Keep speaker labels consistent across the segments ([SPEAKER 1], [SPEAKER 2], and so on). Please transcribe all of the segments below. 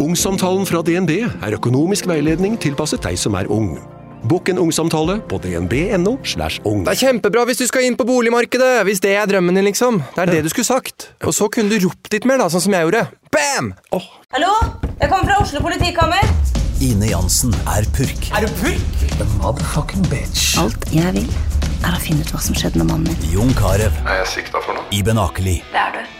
[SPEAKER 1] Ungsamtalen fra DNB er økonomisk veiledning tilpasset deg som er ung. Bokk en ungsamtale på dnb.no. slash ung.
[SPEAKER 2] Det er kjempebra hvis du skal inn på boligmarkedet! Hvis det er drømmen din, liksom. Det er det du skulle sagt. Og så kunne du ropt litt mer, da, sånn som jeg gjorde. Bam! Oh.
[SPEAKER 3] Hallo? Jeg kommer fra Oslo politikammer.
[SPEAKER 4] Ine Jansen er purk.
[SPEAKER 2] Er du purk? The motherfucking bitch.
[SPEAKER 5] Alt jeg vil, er å finne ut hva som skjedde med mannen min.
[SPEAKER 4] Jon Carew.
[SPEAKER 6] Er jeg sikta for noe?
[SPEAKER 4] Iben Akeli.
[SPEAKER 3] Det er du.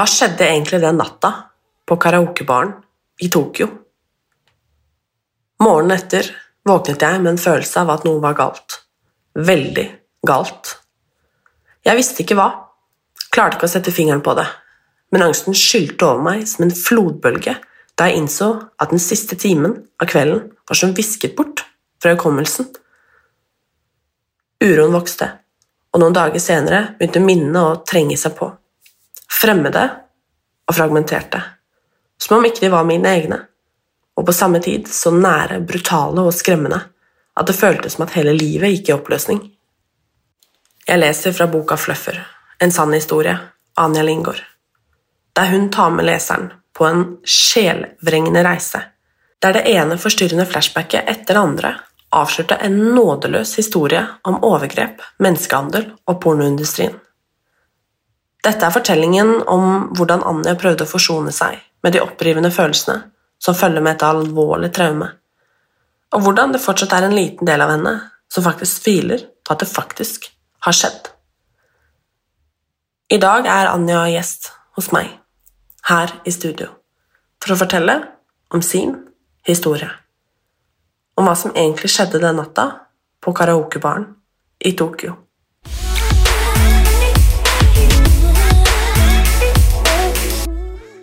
[SPEAKER 7] Hva skjedde egentlig den natta på karaokebaren i Tokyo? Morgenen etter våknet jeg med en følelse av at noe var galt. Veldig galt. Jeg visste ikke hva, klarte ikke å sette fingeren på det, men angsten skylte over meg som en flodbølge da jeg innså at den siste timen av kvelden var som visket bort fra hukommelsen. Uroen vokste, og noen dager senere begynte minnene å trenge seg på fremmede og fragmenterte, som om ikke de var mine egne, og på samme tid så nære, brutale og skremmende at det føltes som at hele livet gikk i oppløsning. Jeg leser fra boka Fluffer, en sann historie, Anja Lingård, der hun tar med leseren på en sjelvrengende reise, der det ene forstyrrende flashbacket etter det andre avslørte en nådeløs historie om overgrep, menneskehandel og pornoindustrien. Dette er fortellingen om hvordan Anja prøvde å forsone seg med de opprivende følelsene som følger med et alvorlig traume, og hvordan det fortsatt er en liten del av henne som faktisk tviler på at det faktisk har skjedd. I dag er Anja gjest hos meg, her i studio, for å fortelle om sin historie. Om hva som egentlig skjedde den natta på karaokebaren i Tokyo.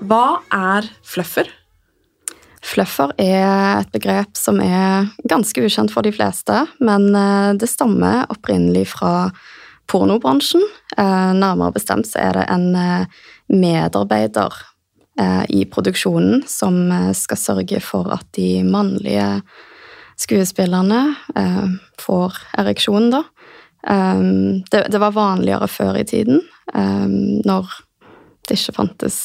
[SPEAKER 7] Hva er fluffer?
[SPEAKER 8] Fluffer er et begrep som er ganske ukjent for de fleste, men eh, det stammer opprinnelig fra pornobransjen. Eh, Nærmere bestemt så er det en eh, medarbeider i produksjonen som skal sørge for at de mannlige skuespillerne får ereksjon, da. Det, var vanligere før i tiden, når det ikke fantes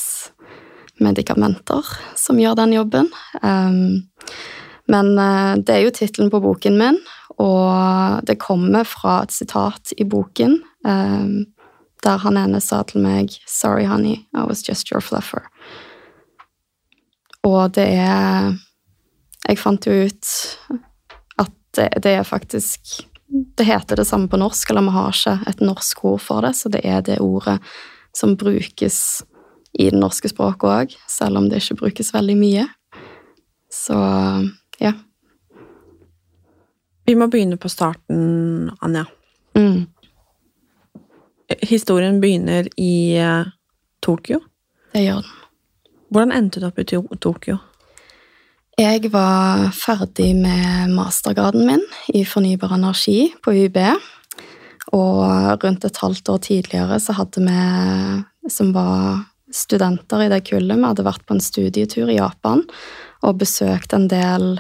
[SPEAKER 8] medikamenter som gjør den jobben. Um, men uh, det er jo tittelen på boken min, og det kommer fra et sitat i boken um, der han ene sa til meg 'Sorry, honey, I was just your fluffer'. Og det er Jeg fant jo ut at det, det er faktisk Det heter det samme på norsk, eller vi har ikke et norsk ord for det, så det er det ordet som brukes i det norske språket òg, selv om det ikke brukes veldig mye. Så ja.
[SPEAKER 7] Vi må begynne på starten, Anja.
[SPEAKER 8] Mm.
[SPEAKER 7] Historien begynner i eh, Tokyo.
[SPEAKER 8] Det gjør den.
[SPEAKER 7] Hvordan endte du opp i Tokyo?
[SPEAKER 8] Jeg var ferdig med mastergraden min i fornybar energi på UB. Og rundt et halvt år tidligere så hadde vi som var studenter i det kullet, vi hadde vært på en studietur i Japan og besøkt en del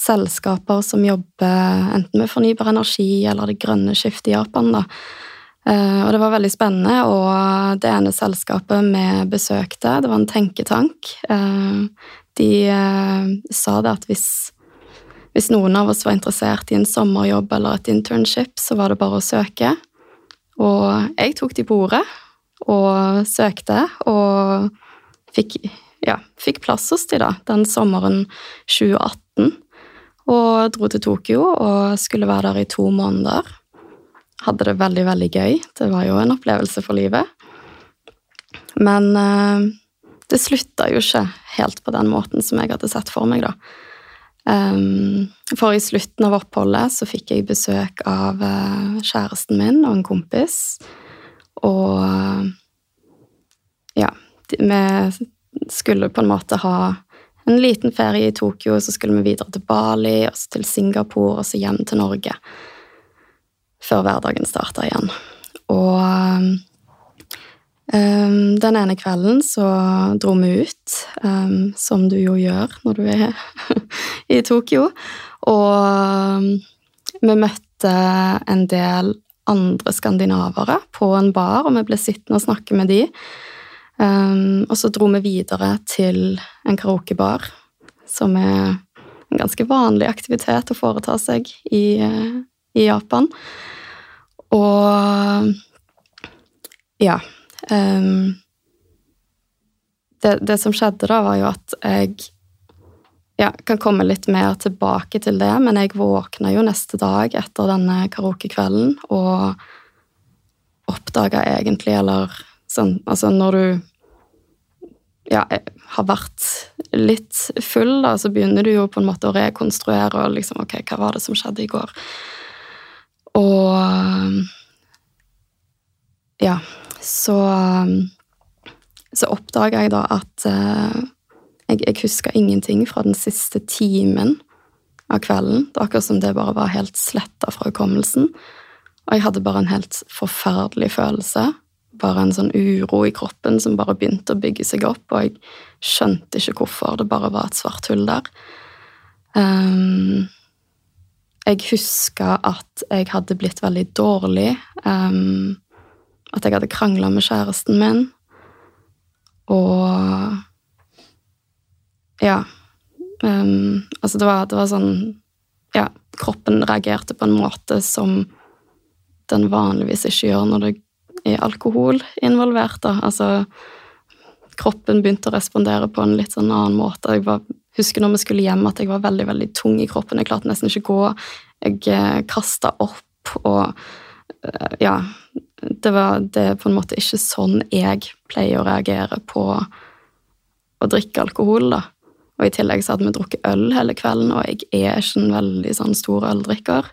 [SPEAKER 8] selskaper som jobber enten med fornybar energi eller det grønne skiftet i Japan. da. Eh, Og det var veldig spennende, og det ene selskapet vi besøkte, det var en tenketank. Eh, De eh, sa det at hvis, hvis noen av oss var interessert i en sommerjobb eller et internship, så var det bare å søke. Og jeg tok de på ordet og søkte, og fikk, ja, fikk plass hos de da, den sommeren 2018. Og dro til Tokyo og skulle være der i to måneder. Hadde det veldig, veldig gøy. Det var jo en opplevelse for livet. Men eh, det slutta jo ikke helt på den måten som jeg hadde sett for meg, da. Um, for i slutten av oppholdet så fikk jeg besøk av uh, kjæresten min og en kompis. Og ja, vi skulle på en måte ha en liten ferie i Tokyo, så skulle vi videre til Bali, og så til Singapore, og så hjem til Norge. Før hverdagen starta igjen. Og um, den ene kvelden så dro vi ut, um, som du jo gjør når du er i Tokyo. Og vi møtte en del andre skandinavere på en bar, og vi ble sittende og snakke med de. Um, og så dro vi videre til en karaokebar, som er en ganske vanlig aktivitet å foreta seg i, i Japan. Og ja um, det, det, som skjedde da, var jo at jeg ja, kan komme litt mer tilbake til det, men jeg våkna jo neste dag etter denne karaokekvelden og oppdaga egentlig, eller sånn Altså når du ja, har vært litt full, da, så begynner du jo på en måte å rekonstruere og liksom Ok, hva var det som skjedde i går? Og Ja, så Så oppdaga jeg da at uh, jeg, jeg huska ingenting fra den siste timen av kvelden. Det var akkurat som det bare var helt sletta fra hukommelsen. Og jeg hadde bare en helt forferdelig følelse. Bare en sånn uro i kroppen som bare begynte å bygge seg opp, og jeg skjønte ikke hvorfor. Det bare var et svart hull der. Um, jeg huska at jeg hadde blitt veldig dårlig. Um, at jeg hadde krangla med kjæresten min. Og Ja. Um, altså, det var, det var sånn Ja, kroppen reagerte på en måte som den vanligvis ikke gjør når det er alkohol involvert. Da. Altså, kroppen begynte å respondere på en litt sånn annen måte. Jeg var, husker når vi skulle hjem, at jeg var veldig veldig tung i kroppen. Jeg klarte nesten ikke gå. Jeg eh, kasta opp og eh, Ja, det, var, det er på en måte ikke sånn jeg pleier å reagere på å drikke alkohol, da. Og i tillegg så hadde vi drukket øl hele kvelden, og jeg er ikke en veldig sånn stor øldrikker.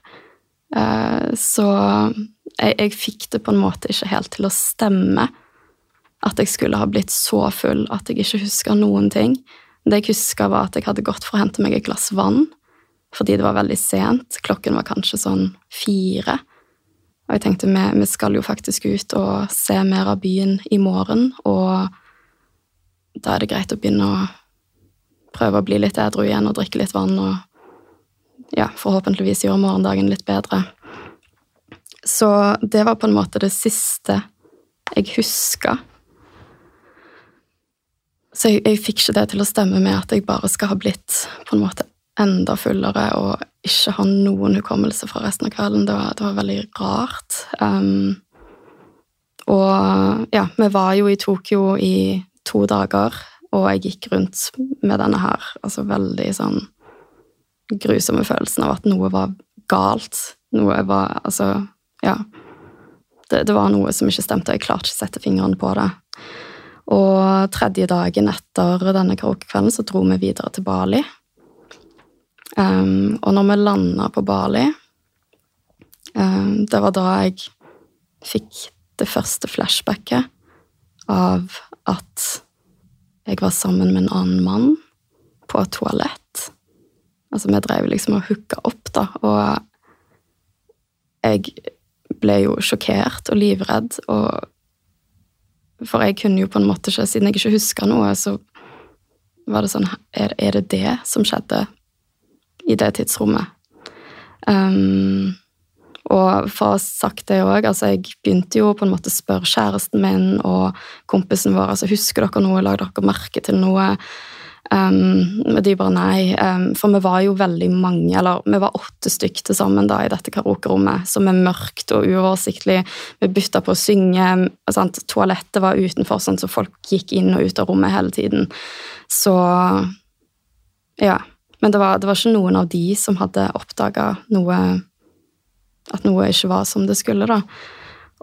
[SPEAKER 8] Eh, så jeg, jeg fikk det på en måte ikke helt til å stemme at jeg skulle ha blitt så full at jeg ikke huska noen ting. Det jeg huska, var at jeg hadde gått for å hente meg et glass vann fordi det var veldig sent. Klokken var kanskje sånn fire. Og jeg tenkte vi, vi skal jo faktisk ut og se mer av byen i morgen, og da er det greit å begynne å prøve å bli litt edru igjen og drikke litt vann og ja, forhåpentligvis gjøre morgendagen litt bedre. Så det var på en måte det siste jeg huska. Så jeg, jeg fikk ikke det til å stemme med at jeg bare skal ha blitt på en måte enda fullere og ikke ha noen hukommelse fra resten av kvelden. Det var, det var veldig rart. Um, og ja, vi var jo i Tokyo i to dager, og jeg gikk rundt med denne her altså veldig sånn grusomme følelsen av at noe var galt. Noe var Altså, ja. Det, det var noe som ikke stemte, og jeg klarte ikke å sette fingrene på det. Og tredje dagen etter denne karaokekvelden så dro vi videre til Bali. Um, og når vi landa på Bali um, Det var da jeg fikk det første flashbacket av at jeg var sammen med en annen mann på et toalett. Altså, vi drev liksom og hooka opp, da, og jeg ble jo sjokkert og livredd, og For jeg kunne jo på en måte ikke Siden jeg ikke huska noe, så var det sånn er, er det det som skjedde i det tidsrommet. Um, og for å ha sagt det òg, altså jeg begynte jo på en måte å spørre kjæresten min og kompisen vår altså husker dere noe, la dere merke til noe. Um, de bare nei. Um, for vi var jo veldig mange, eller vi var åtte stykk til sammen da i dette karaokerommet, som er mørkt og uoversiktlig. Vi bytta på å synge. Sant? Toalettet var utenfor, sånn så folk gikk inn og ut av rommet hele tiden. Så ja. Men det var, det var, ikke noen av de som hadde oppdaga noe At noe ikke var som det skulle, da.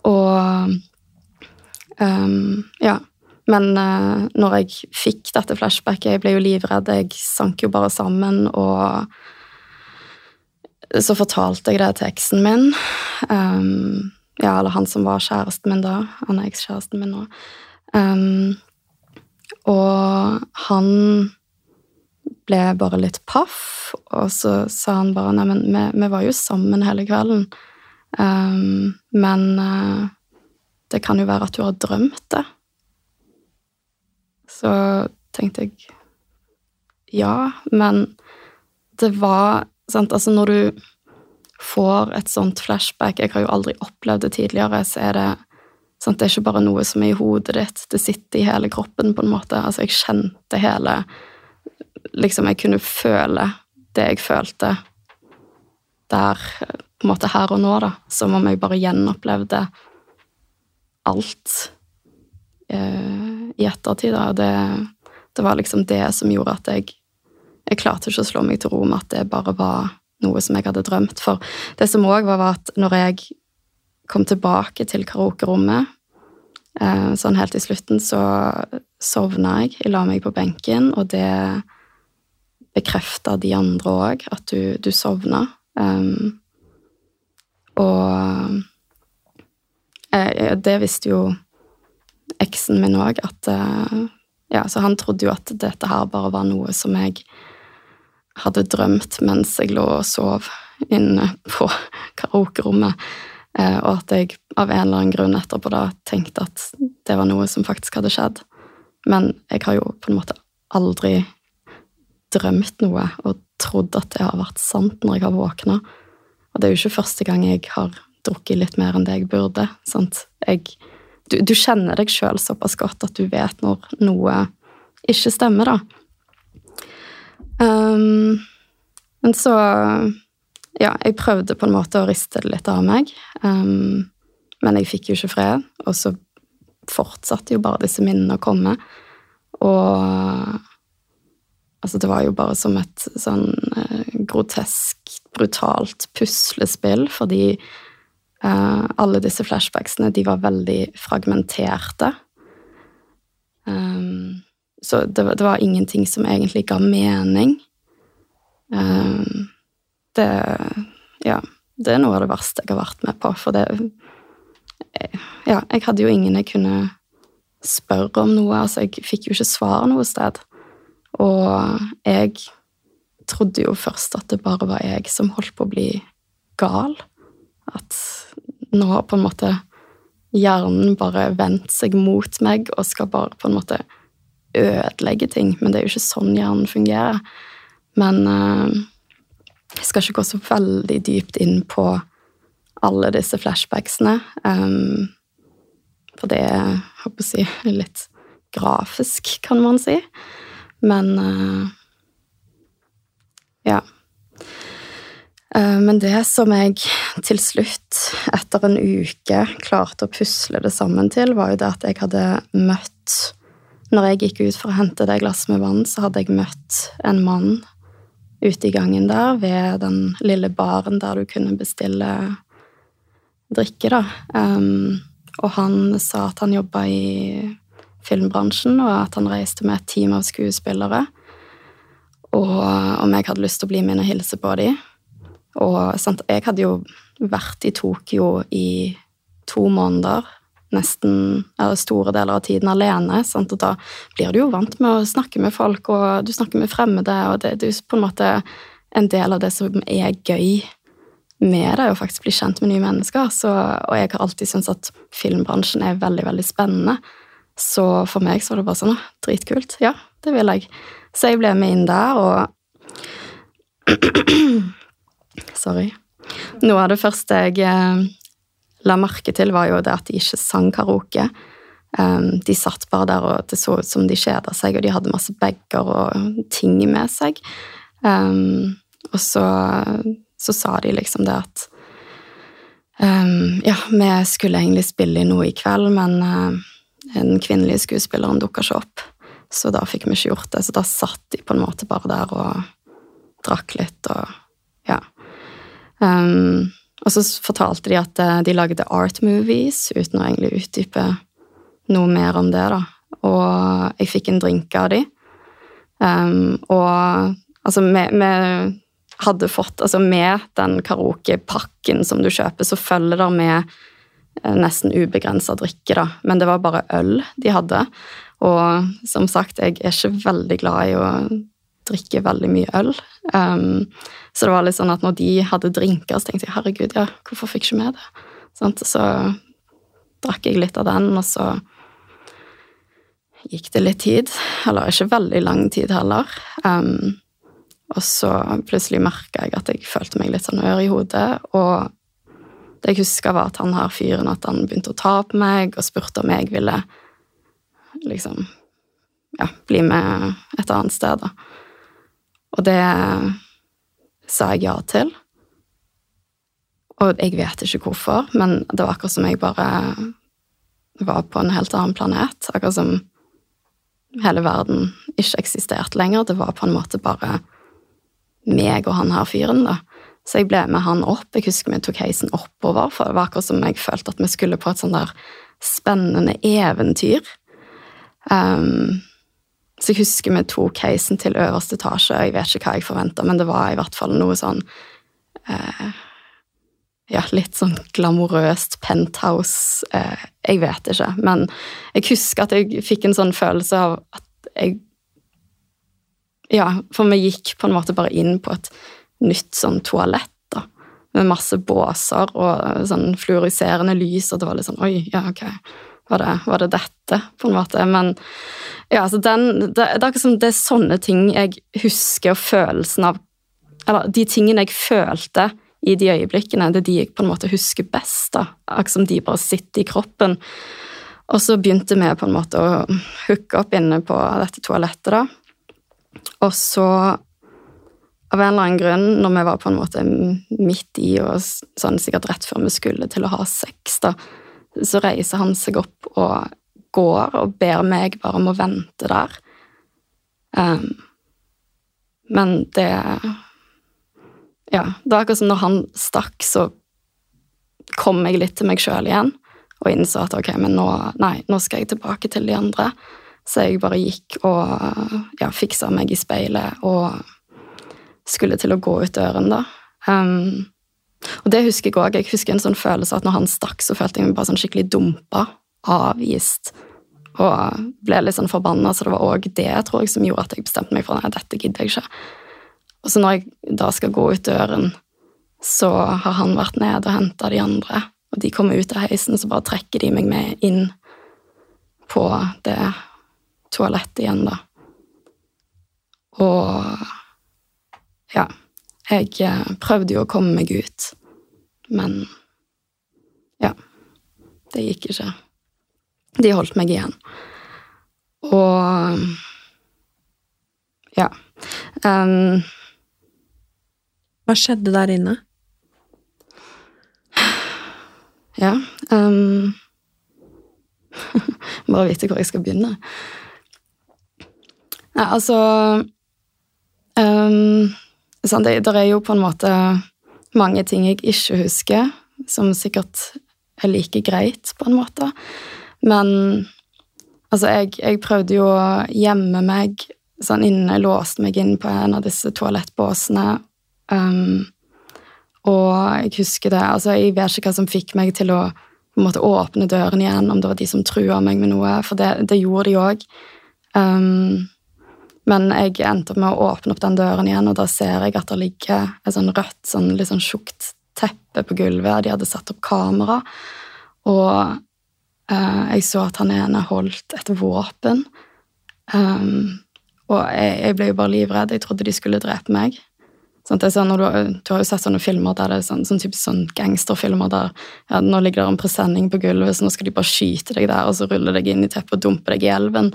[SPEAKER 8] Og um, Ja. Men uh, når jeg fikk dette flashbacket, jeg ble jo livredd, jeg sank jo bare sammen, og så fortalte jeg det til eksen min. Um, ja, eller han som var kjæresten min da. Han er ekskjæresten min nå. Um, og han ble bare litt paff, og så sa han bare Nei, men vi, vi var jo sammen hele kvelden. Um, men uh, det kan jo være at du har drømt det. Så tenkte jeg ja, men det var sant, Altså, når du får et sånt flashback Jeg har jo aldri opplevd det tidligere, så er det sant, Det er ikke bare noe som er i hodet ditt, det sitter i hele kroppen, på en måte. Altså, jeg kjente hele Liksom, jeg kunne føle det jeg følte der, på en måte her og nå, da. Som om jeg bare gjenopplevde alt eh, i ettertid, da. Det, det var liksom det som gjorde at jeg Jeg klarte ikke å slå meg til ro med at det bare var noe som jeg hadde drømt. For det som òg var, var at når jeg kom tilbake til karaokerommet, eh, sånn helt i slutten, så sovna jeg. Jeg la meg på benken, og det bekrefta de andre òg, at du, du sovna. Um, og eh, det visste jo eksen min òg, at eh, Ja, så han trodde jo at dette her bare var noe som jeg hadde drømt mens jeg lå og sov inne på karaokerommet, eh, og at jeg av en eller annen grunn etterpå da tenkte at det var noe som faktisk hadde skjedd. Men jeg har jo på en måte aldri drømt noe og trodd at det har vært sant når jeg har våkna. Og det er jo ikke første gang jeg har drukket litt mer enn det jeg burde. Jeg, du, du kjenner deg sjøl såpass godt at du vet når noe ikke stemmer, da. Um, men så Ja, jeg prøvde på en måte å riste det litt av meg, um, men jeg fikk jo ikke fred. Og så fortsatte jo bare disse minnene å komme. Og Altså, det var jo bare som et sånn eh, grotesk, brutalt puslespill, fordi eh, alle disse flashbacksene, de var veldig fragmenterte. Um, så det, det, var ingenting som egentlig ga mening. Um, det Ja, det er noe av det verste jeg har vært med på, for det Ja, jeg hadde jo ingen jeg kunne spørre om noe, altså, jeg fikk jo ikke svar noe sted. Og jeg trodde jo først at det bare var jeg som holdt på å bli gal. At nå har på en måte hjernen bare vendt seg mot meg og skal bare på en måte ødelegge ting. Men det er jo ikke sånn hjernen fungerer. Men uh, jeg skal ikke gå så veldig dypt inn på alle disse flashbacksene. Um, for det er, håper å si, litt grafisk, kan man si. Men uh, Ja. Uh, men det som jeg til slutt, etter en uke, klarte å pusle det sammen til, var jo det at jeg hadde møtt Når jeg gikk ut for å hente det glasset med vann, så hadde jeg møtt en mann ute i gangen der, ved den lille baren der du kunne bestille drikke, da. Um, og han sa at han jobba i filmbransjen, og at han reiste med et team av skuespillere. Og om jeg hadde lyst til å bli med og hilse på dem. Og sant, jeg hadde jo vært i Tokyo i to måneder, nesten eller store deler av tiden alene. Sant? Og da blir du jo vant med å snakke med folk, og du snakker med fremmede, og det, det er på en måte en del av det som er gøy med det, å faktisk bli kjent med nye mennesker. Så, og jeg har alltid syntes at filmbransjen er veldig, veldig spennende. Så for meg så var det bare sånn Dritkult. Ja, det vil jeg. Så jeg ble med inn der, og Sorry. Noe av det første jeg eh, la merke til, var jo det at de ikke sang karaoke. Um, de satt bare der, og det så ut som de kjeda seg, og de hadde masse bager og ting med seg. Um, og så, så, sa de liksom det at um, Ja, vi skulle egentlig spille i noe i kveld, men uh, den kvinnelige skuespilleren dukka ikke opp. Så da fikk vi ikke gjort det. Så da satt de på en måte bare der og drakk litt og ja. Um, og så fortalte de at eh, de lagde art movies uten å egentlig utdype noe mer om det, da. og jeg fikk en drink av de. Um, og altså, vi hadde fått Altså, med den karaokepakken som du kjøper, så følger det med eh, nesten ubegrensa drikke, da. Men det var bare øl de hadde. Og som sagt, jeg er ikke veldig glad i å drikke veldig mye øl. Um, så det var litt sånn at når de hadde drinker, så tenkte jeg herregud, ja, hvorfor fikk jeg ikke med det? Sånn, så drakk jeg litt av den, og så gikk det litt tid. Eller ikke veldig lang tid heller. Um, og så plutselig merka jeg at jeg følte meg litt sånn ør i hodet. Og det jeg huska, var at han her fyren at han begynte å ta på meg og spurte om jeg ville liksom ja, bli med et annet sted, da. Og det sa jeg ja til. Og jeg vet ikke hvorfor, men det var akkurat som jeg bare var på en helt annen planet. Akkurat som hele verden ikke eksisterte lenger. Det var på en måte bare meg og han her fyren, da. Så jeg ble med han opp. Jeg husker vi tok heisen oppover, for det var akkurat som jeg følte at vi skulle på et sånn der spennende eventyr. Um, så jeg husker vi tok heisen til øverste etasje. og Jeg vet ikke hva jeg forventa, men det var i hvert fall noe sånn uh, Ja, litt sånn glamorøst penthouse. Uh, jeg vet ikke. Men jeg husker at jeg fikk en sånn følelse av at jeg Ja, for vi gikk på en måte bare inn på et nytt sånn toalett, da. Med masse båser og sånn fluoriserende lys, og det var litt sånn Oi, ja, ok var det, var det dette, på en måte. Men ja, altså den, det, det, er akkurat som det er sånne ting jeg husker, og følelsen av Eller de tingene jeg følte i de øyeblikkene, det er de jeg på en måte husker best. da, Akkurat som de bare sitter i kroppen. Og så begynte vi på en måte å hooke opp inne på dette toalettet, da. Og så, av en eller annen grunn, når vi var på en måte midt i, og sånn sikkert rett før vi skulle til å ha sex, da, så reiser han seg opp og går og ber meg bare om å vente der. Um, men det Ja, det var akkurat som når han stakk, så kom jeg litt til meg sjøl igjen og innså at ok, men nå, nei, nå skal jeg tilbake til de andre. Så jeg bare gikk og ja, fiksa meg i speilet og skulle til å gå ut døren, da. Um, og det husker jeg òg. Jeg husker en sånn følelse at når han stakk, så følte jeg meg bare sånn skikkelig dumpa, avvist, og ble litt sånn forbanna. Så det var òg det tror jeg, som gjorde at jeg bestemte meg for at dette gidder jeg ikke. Og så når jeg da skal gå ut døren, så har han vært nede og henta de andre, og de kommer ut av heisen, så bare trekker de meg med inn på det toalettet igjen, da. Og ja. Jeg eh, prøvde jo å komme meg ut, men ja. Det gikk ikke. De holdt meg igjen. Og ja. Um,
[SPEAKER 9] Hva skjedde der inne?
[SPEAKER 8] Ja um, Bare vite hvor jeg skal begynne. Nei, altså um, sånn, det, det, er jo på en måte mange ting jeg ikke husker, som sikkert er like greit, på en måte. Men altså, jeg, jeg prøvde jo å gjemme meg sånn inne, låste meg inn på en av disse toalettbåsene. Um, og jeg husker det altså Jeg vet ikke hva som fikk meg til å måte åpne døren igjen, om det var de som trua meg med noe, for det, det gjorde de òg. Um, men jeg endte opp med å åpne opp den døren igjen, og da ser jeg at det ligger et sånn rødt, sånn litt sånn tjukt teppe på gulvet. De hadde satt opp kamera, og eh, jeg så at han ene holdt et våpen. Um, og jeg, jeg, ble jo bare livredd. Jeg trodde de skulle drepe meg. Sånn, sånn, du, du, har jo sett sånne filmer der det er sånn, sånn, typisk sånn gangsterfilmer der ja, nå ligger det en presenning på gulvet, så nå skal de bare skyte deg der, og så rulle deg inn i teppet og dumpe deg i elven.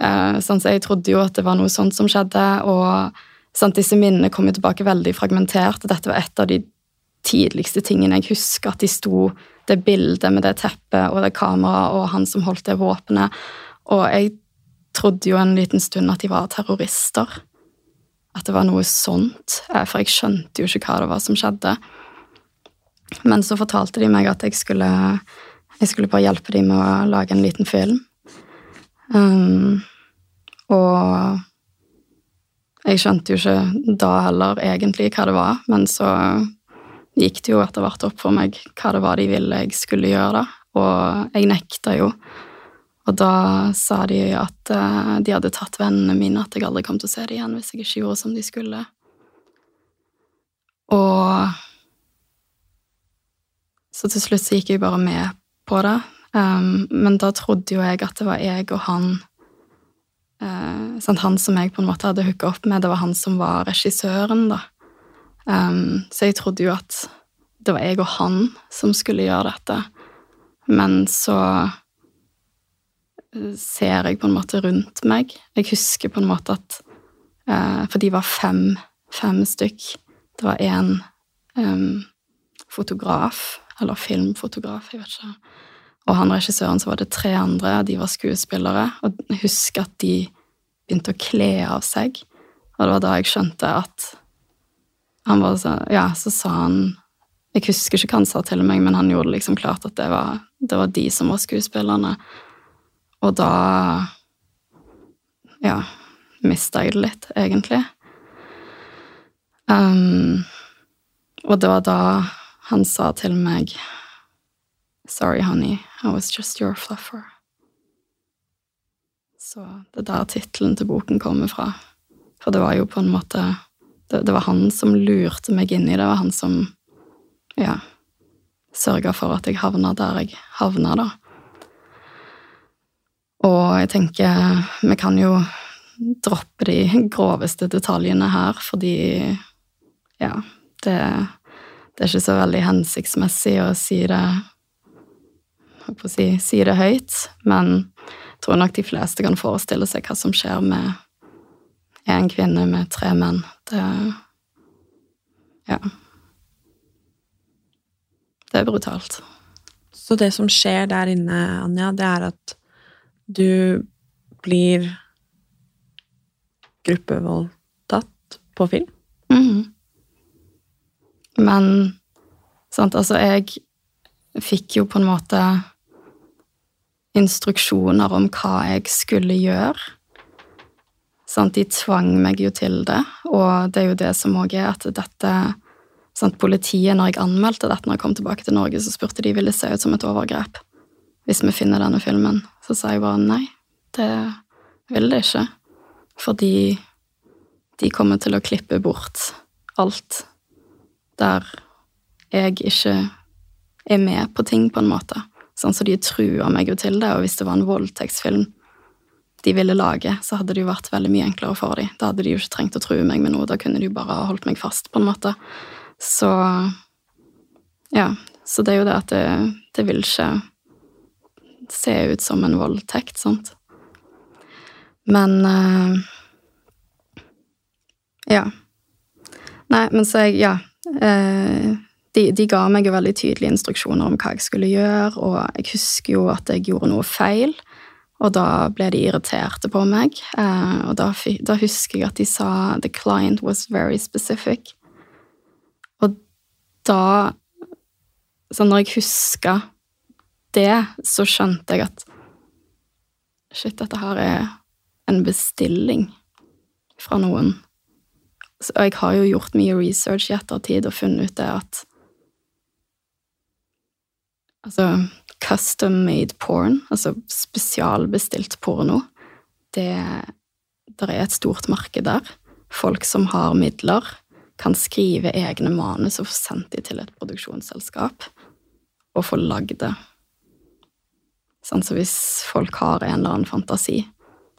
[SPEAKER 8] Eh, sånn, så jeg trodde jo at det var noe sånt som skjedde, og sånn, disse minnene kom jo tilbake veldig fragmentert. Dette var et av de tidligste tingene jeg husker, at de sto det bildet med det teppet og det kameraet og han som holdt det våpenet. Og jeg trodde jo en liten stund at de var terrorister at det var noe sånt, eh, for jeg skjønte jo ikke hva det var som skjedde. Men så fortalte de meg at jeg skulle, jeg skulle bare hjelpe dem med å lage en liten film. Um, og jeg skjønte jo ikke da heller egentlig hva det var, men så gikk det jo etter hvert opp for meg hva det var de ville jeg skulle gjøre. Og jeg nekta jo. Og da sa de at eh, de hadde tatt vennene mine, at jeg aldri kom til å se dem igjen hvis jeg ikke gjorde som de skulle. Og Så til slutt så gikk jeg bare med på det. Um, men da trodde jo jeg at det var jeg og han uh, sant, Han som jeg på en måte hadde hooka opp med, det var han som var regissøren, da. Um, så jeg trodde jo at det var jeg og han som skulle gjøre dette. Men så ser jeg på en måte rundt meg. Jeg husker på en måte at uh, For de var fem, fem stykk. Det var én um, fotograf, eller filmfotograf, jeg vet ikke. Og han regissøren, så var det tre andre, og de var skuespillere. Og jeg husker at de begynte å kle av seg. Og det var da jeg skjønte at han var så Ja, så sa han Jeg husker ikke hva han sa til meg, men han gjorde liksom klart at det var, det var de som var skuespillerne. Og da Ja, mista jeg det litt, egentlig. Um, og det var da han sa til meg Sorry, honey, I was just your fluffer. Så det er der tittelen til boken kommer fra. For det var jo på en måte Det, det var han som lurte meg inn i det, det var han som ja, sørga for at jeg havna der jeg havna, da. Og jeg tenker vi kan jo droppe de groveste detaljene her, fordi ja, det, det er ikke så veldig hensiktsmessig å si det å si, si det høyt, men jeg tror nok de fleste kan forestille seg hva som skjer med en kvinne med tre menn. Det Ja. Det er brutalt.
[SPEAKER 9] Så det som skjer der inne, Anja, det er at du blir gruppevoldtatt på film?
[SPEAKER 8] Mhm. Men sant, altså, jeg fikk jo på en måte instruksjoner om hva jeg skulle gjøre. Sant, de tvang meg jo til det, og det er jo det som òg er at dette sant, Politiet, når jeg anmeldte dette når jeg kom tilbake til Norge, så spurte de ville se ut som et overgrep hvis vi finner denne filmen. Så sa jeg bare nei, det vil det ikke. Fordi de kommer til å klippe bort alt der jeg ikke er med på ting, på en måte. Sånn, så de trua meg jo til det, og hvis det var en voldtektsfilm de ville lage, så hadde det jo vært veldig mye enklere for dem. Da hadde de jo ikke trengt å true meg med noe, da kunne de jo bare ha holdt meg fast, på en måte. Så Ja. Så det er jo det at det, det vil ikke se ut som en voldtekt, sant. Men uh, Ja. Nei, men så jeg Ja. Uh, de, de, ga meg jo veldig tydelige instruksjoner om hva jeg skulle gjøre, og jeg husker jo at jeg gjorde noe feil, og da ble de irriterte på meg. Uh, og da, da, husker jeg at de sa 'the client was very specific'. Og da Sånn når jeg huska det, så skjønte jeg at shit, dette her er en bestilling fra noen. Og jeg har jo gjort mye research i ettertid og funnet ut det at Altså custom made porn, altså spesialbestilt porno, det der er et stort marked der. Folk som har midler, kan skrive egne manus og få sendt de til et produksjonsselskap og få lagd det. Sånn, så hvis folk har en eller annen fantasi,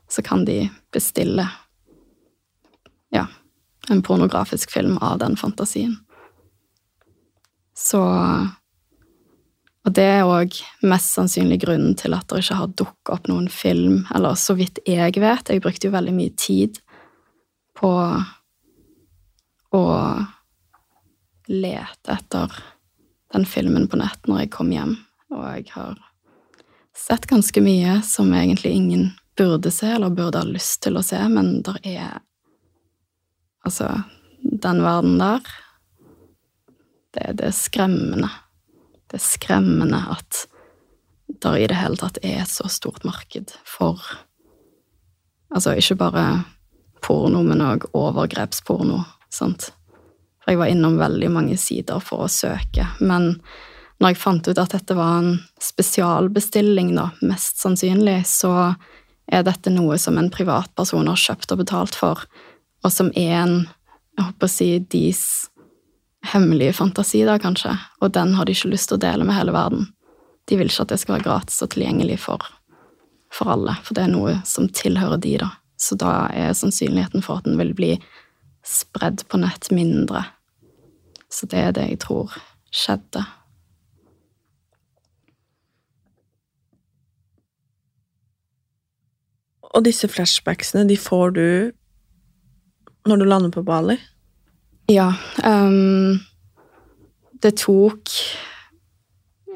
[SPEAKER 8] så kan de bestille ja, en pornografisk film av den fantasien. Så og det er òg mest sannsynlig grunnen til at det ikke har dukka opp noen film, eller så vidt jeg vet. Jeg brukte jo veldig mye tid på å lete etter den filmen på nett når jeg kom hjem, og jeg har sett ganske mye som egentlig ingen burde se, eller burde ha lyst til å se, men der er Altså, den verden der det, det er skremmende. Det er skremmende at der i det hele tatt er et så stort marked for Altså ikke bare porno, men òg overgrepsporno. Sant? For jeg var innom veldig mange sider for å søke. Men når jeg fant ut at dette var en spesialbestilling, da, mest sannsynlig, så er dette noe som en privatperson har kjøpt og betalt for, og som er en jeg håper å si, deres hemmelige fantasi, da, kanskje. Og den har de ikke lyst til å dele med hele verden. De vil ikke at det skal være gratis og tilgjengelig for, for alle, for det er noe som tilhører de, da. Så da er sannsynligheten for at den vil bli spredd på nett mindre. Så det er det jeg tror skjedde.
[SPEAKER 9] Og disse flashbacksene, de får du når du lander på Bali?
[SPEAKER 8] Ja. Um, det tok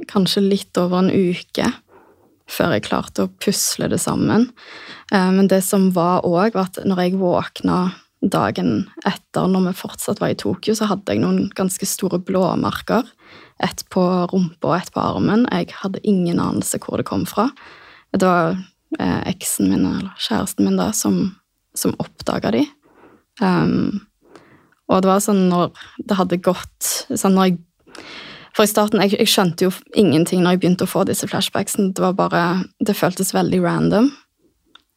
[SPEAKER 8] kanskje litt over en uke før jeg klarte å pusle det sammen. Um, men det som var òg, var at når jeg våkna dagen etter, når vi fortsatt var i Tokyo, så hadde jeg noen ganske store blåmerker. Ett på rumpa og ett på armen. Jeg hadde ingen anelse hvor det kom fra. Det var eh, eksen min, eller kjæresten min, da, som, som oppdaga de. Um, og det var sånn når det hadde gått sånn når jeg, For i starten jeg, jeg, skjønte jo ingenting når jeg begynte å få disse flashbacksene. Det var bare Det føltes veldig random.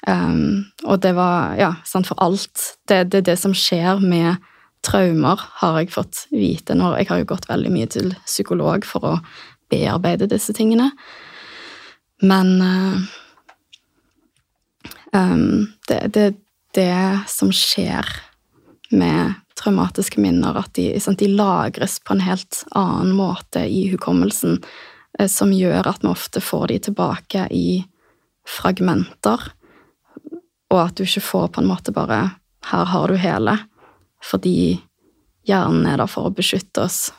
[SPEAKER 8] Um, og det var Ja, sånn for alt. Det er det, som skjer med traumer, har jeg fått vite når Jeg har jo gått veldig mye til psykolog for å bearbeide disse tingene. Men uh, um, det, det, det som skjer med traumatiske minner, at de, sant, de, lagres på en helt annen måte i hukommelsen, eh, som gjør at vi ofte får de tilbake i fragmenter, og at du ikke får på en måte bare 'her har du hele', fordi hjernen er der for å beskytte oss.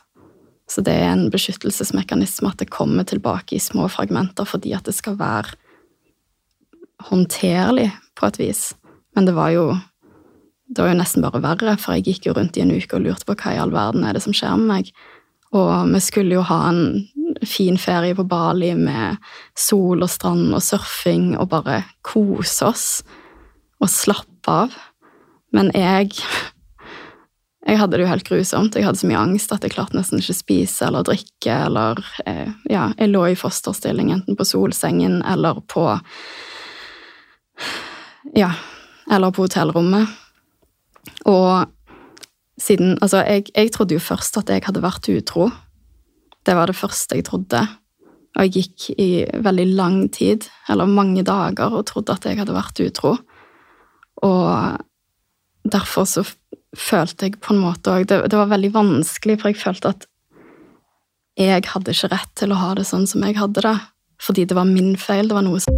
[SPEAKER 8] Så det er en beskyttelsesmekanisme at det kommer tilbake i små fragmenter fordi at det skal være håndterlig på et vis. Men det var jo det var jo nesten bare verre, for jeg gikk jo rundt i en uke og lurte på hva i all verden er det som skjer med meg. Og vi skulle jo ha en fin ferie på Bali med sol og strand og surfing og bare kose oss og slappe av. Men jeg Jeg hadde det jo helt grusomt. Jeg hadde så mye angst at jeg klarte nesten ikke spise eller drikke. Eller eh, ja, jeg lå i fosterstilling enten på solsengen eller på Ja, eller på hotellrommet. Og siden Altså, jeg, jeg, trodde jo først at jeg hadde vært utro. Det var det første jeg trodde. Og jeg gikk i veldig lang tid, eller mange dager, og trodde at jeg hadde vært utro. Og derfor så følte jeg på en måte òg det, det, var veldig vanskelig, for jeg følte at jeg hadde ikke rett til å ha det sånn som jeg hadde det. Fordi det var min feil. Det var noe som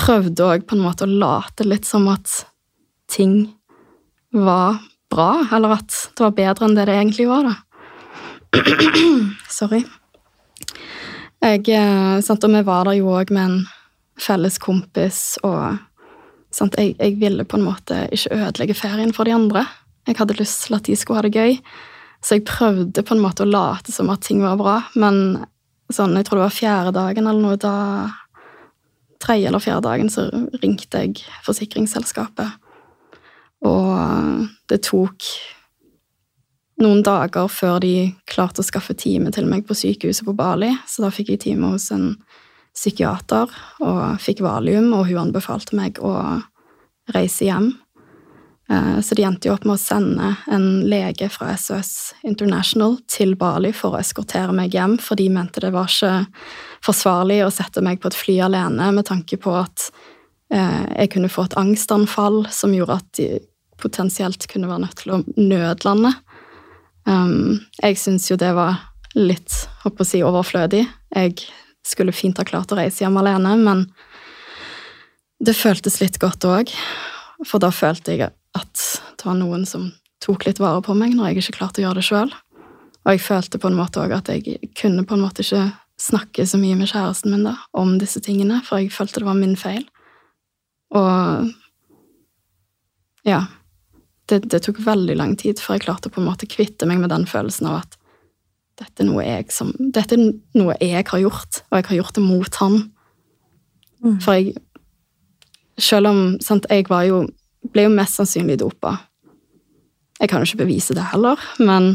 [SPEAKER 8] prøvde òg på en måte å late litt som at ting var bra, eller at det var bedre enn det det egentlig var, da. Sorry. Jeg, eh, sant, og vi var der jo òg med en felles kompis, og sant, jeg, jeg, ville på en måte ikke ødelegge ferien for de andre. Jeg hadde lyst til at de skulle ha det gøy, så jeg prøvde på en måte å late som at ting var bra, men sånn, jeg tror det var fjerde dagen eller noe, da tredje eller fjerde dagen så ringte jeg forsikringsselskapet. Og det tok noen dager før de klarte å skaffe time til meg på sykehuset på Bali, så da fikk jeg time hos en psykiater og fikk valium, og hun anbefalte meg å reise hjem. Eh, Så de endte jo opp med å sende en lege fra SOS International til Bali for å eskortere meg hjem, for de mente det var ikke forsvarlig å sette meg på et fly alene med tanke på at eh, jeg kunne få et angstanfall som gjorde at de potensielt kunne være nødt til å nødlande. Um, jeg syns jo det var litt håper å si, overflødig. Jeg skulle fint ha klart å reise hjem alene, men det føltes litt godt òg. For da følte jeg at det var noen som tok litt vare på meg når jeg ikke klarte å gjøre det sjøl. Og jeg følte på en måte òg at jeg kunne på en måte ikke snakke så mye med kjæresten min da, om disse tingene, for jeg følte det var min feil. Og ja. Det, det tok veldig lang tid før jeg klarte på en måte kvitte meg med den følelsen av at dette er noe jeg som Dette er noe jeg har gjort, og jeg har gjort det mot han. For jeg Selv om sant, jeg var jo Ble jo mest sannsynlig dopa. Jeg kan jo ikke bevise det heller, men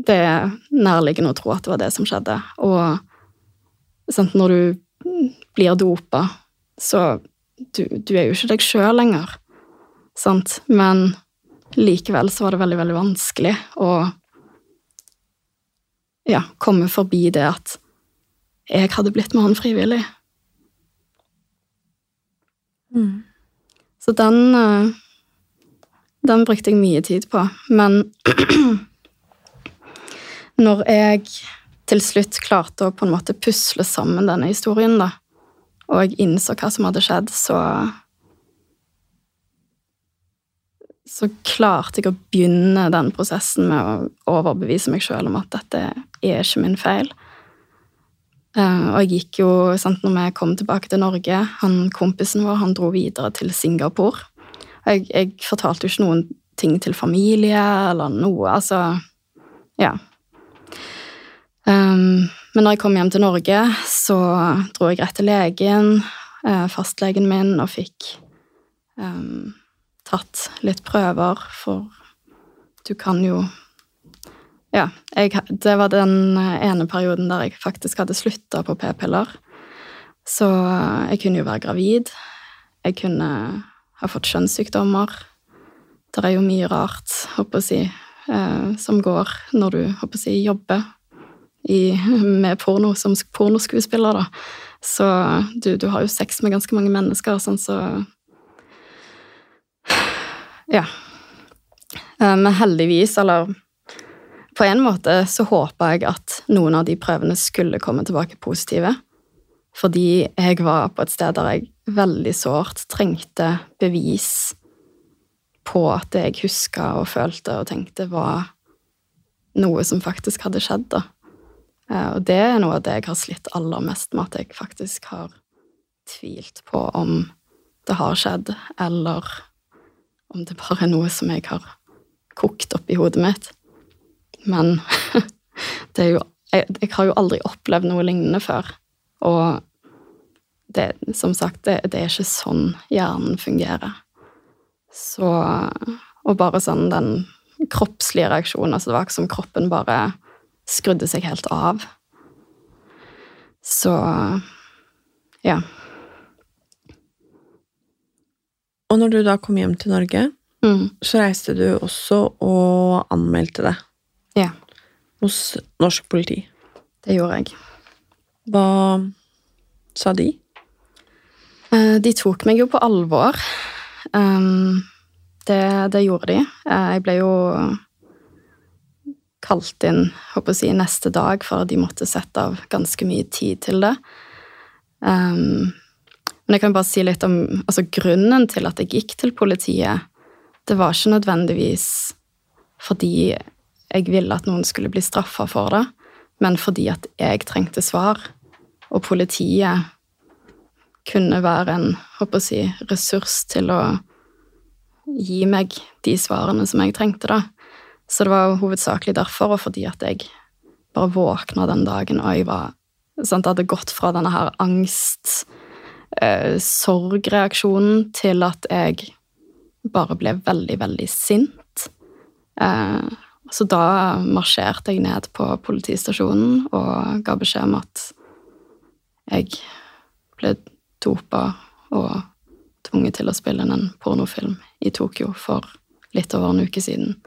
[SPEAKER 8] det er nærliggende å tro at det var det som skjedde. Og sant, når du blir dopa, så du, du er jo ikke deg sjøl lenger. Sant? Men likevel så var det veldig, veldig vanskelig å ja, komme forbi det at jeg hadde blitt med han frivillig.
[SPEAKER 9] Mm.
[SPEAKER 8] Så den eh, Den brukte jeg mye tid på. Men når jeg til slutt klarte å på en måte pusle sammen denne historien, da, og jeg innså hva som hadde skjedd, så så klarte jeg å begynne den prosessen med å overbevise meg sjøl om at dette er ikke min feil. Eh, og jeg gikk jo, sant, når vi kom tilbake til Norge han Kompisen vår han dro videre til Singapore. Jeg, jeg fortalte jo ikke noen ting til familie eller noe. Altså Ja. Um, men når jeg kom hjem til Norge, så dro jeg rett til legen, eh, fastlegen min, og fikk um, tatt litt prøver, for du kan jo Ja, jeg, det var den ene perioden der jeg faktisk hadde slutta på p-piller. Så jeg kunne jo være gravid. Jeg kunne ha fått kjønnssykdommer. Det er jo mye rart, håper å si, eh, som går når du håper å si, jobber i, med porno som pornoskuespiller, da. Så du, du, har jo sex med ganske mange mennesker, sånn så Ja. Eh, men heldigvis, eller på en måte, så håpa jeg at noen av de prøvene skulle komme tilbake positive. Fordi jeg var på et sted der jeg veldig sårt trengte bevis på at det jeg huska og følte og tenkte, var noe som faktisk hadde skjedd. da. Eh, og det er noe av det jeg har slitt aller mest med, at jeg faktisk har tvilt på om det har skjedd, eller om det bare er noe som jeg har kokt opp i hodet mitt. Men det er jo jeg, jeg har jo aldri opplevd noe lignende før. Og det, som sagt, det, det er ikke sånn hjernen fungerer. Så Og bare sånn den kroppslige reaksjonen, altså det var ikke som kroppen bare skrudde seg helt av. Så ja.
[SPEAKER 9] Og når du da kom hjem til Norge,
[SPEAKER 8] Mm.
[SPEAKER 9] så reiste du også og anmeldte det
[SPEAKER 8] Ja.
[SPEAKER 9] hos norsk politi.
[SPEAKER 8] Det gjorde jeg.
[SPEAKER 9] Hva sa de?
[SPEAKER 8] Eh, De tok meg jo på alvor. Um, det, det gjorde de. Eh, Jeg ble jo kalt inn håper jeg neste dag, for de måtte sette av ganske mye tid til det. Um, men jeg kan bare si litt om altså grunnen til at jeg gikk til politiet. Det var ikke nødvendigvis fordi jeg ville at noen skulle bli straffa for det, men fordi at jeg trengte svar. Og politiet kunne være en håper å si, ressurs til å gi meg de svarene som jeg trengte, da. Så det var hovedsakelig derfor, og fordi at jeg bare våkna den dagen, og jeg var sant, hadde gått fra denne her angst, eh, sorgreaksjonen, til at jeg bare ble veldig, veldig sint. Eh, så da marsjerte jeg ned på politistasjonen og ga beskjed om at jeg ble dopa, og tvunget til å spille inn en pornofilm i Tokyo for litt over en uke siden.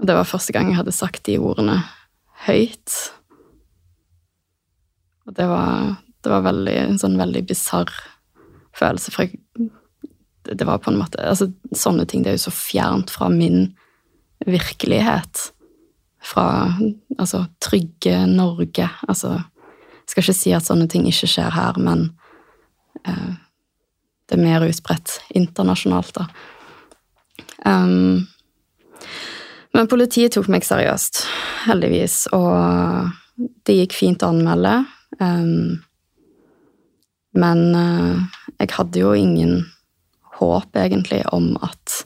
[SPEAKER 8] Og det var første gang jeg hadde sagt de ordene høyt. Og det var, det var veldig, en sånn veldig bisarr følelse, for jeg, det var på en måte altså, Sånne ting det er jo så fjernt fra min virkelighet. Fra altså, trygge Norge. Altså, jeg skal ikke si at sånne ting ikke skjer her, men eh, det er mer utbredt internasjonalt, da. Um, men politiet tok meg seriøst, heldigvis, og det gikk fint å anmelde. Um, men uh, jeg hadde jo ingen håp, egentlig, om at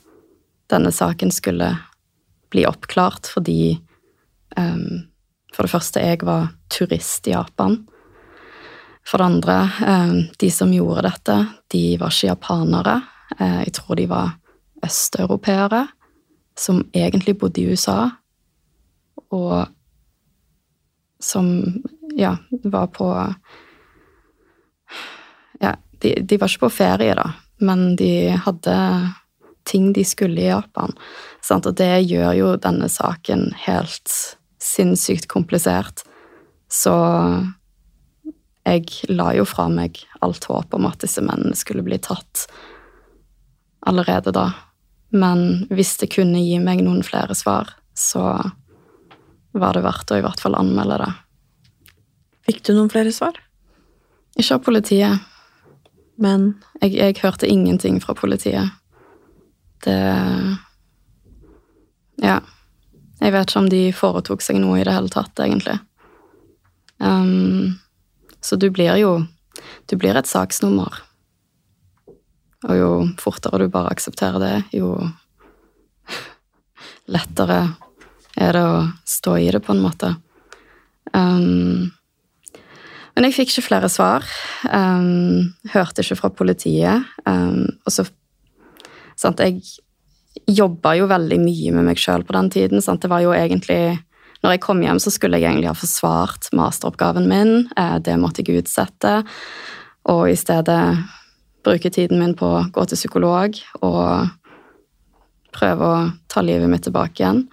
[SPEAKER 8] denne saken skulle bli oppklart, fordi um, For det første, jeg var turist i Japan. For det andre, um, de som gjorde dette, de var ikke japanere. Uh, jeg tror de var østeuropeere som egentlig bodde i USA, og som, ja, var på Ja, de, de var ikke på ferie, da, men de hadde ting de skulle i Japan. Sant? Og det gjør jo denne saken helt sinnssykt komplisert. Så jeg la jo fra meg alt håp om at disse mennene skulle bli tatt allerede da. Men hvis det kunne gi meg noen flere svar, så var det verdt å i hvert fall anmelde det.
[SPEAKER 9] Fikk du noen flere svar?
[SPEAKER 8] Ikke av politiet.
[SPEAKER 9] Men
[SPEAKER 8] jeg, jeg hørte ingenting fra politiet. Det Ja. Jeg vet ikke om de foretok seg noe i det hele tatt, egentlig. Um, så du blir jo Du blir et saksnummer. Og jo fortere du bare aksepterer det, jo lettere er det å stå i det, på en måte. Um, men jeg fikk ikke flere svar. Um, hørte ikke fra politiet. Um, og så sant, Jeg jobba jo veldig mye med meg sjøl på den tiden. Sant? Det var jo egentlig Når jeg kom hjem, så skulle jeg egentlig ha forsvart masteroppgaven min. Uh, det måtte jeg utsette. Og i stedet bruke tiden min på å gå til psykolog og prøve å ta livet mitt tilbake igjen.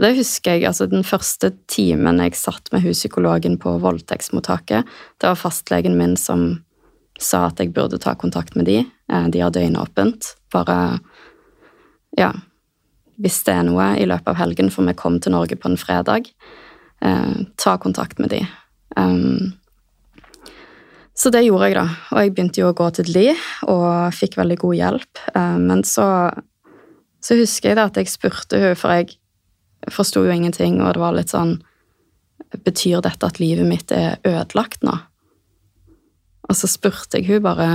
[SPEAKER 8] Det husker jeg, altså Den første timen jeg satt med huspsykologen på voldtektsmottaket, det var fastlegen min som sa at jeg burde ta kontakt med de. Eh, de har døgnåpent. Bare Ja. Hvis det er noe i løpet av helgen, for vi kom til Norge på en fredag, eh, ta kontakt med de. Um, så det gjorde jeg, da. Og jeg begynte jo å gå til de, og fikk veldig god hjelp. Eh, men så, så husker jeg da at jeg spurte henne, for jeg forsto jo ingenting, og det var litt sånn Betyr dette at livet mitt er ødelagt nå? Og så spurte jeg hun bare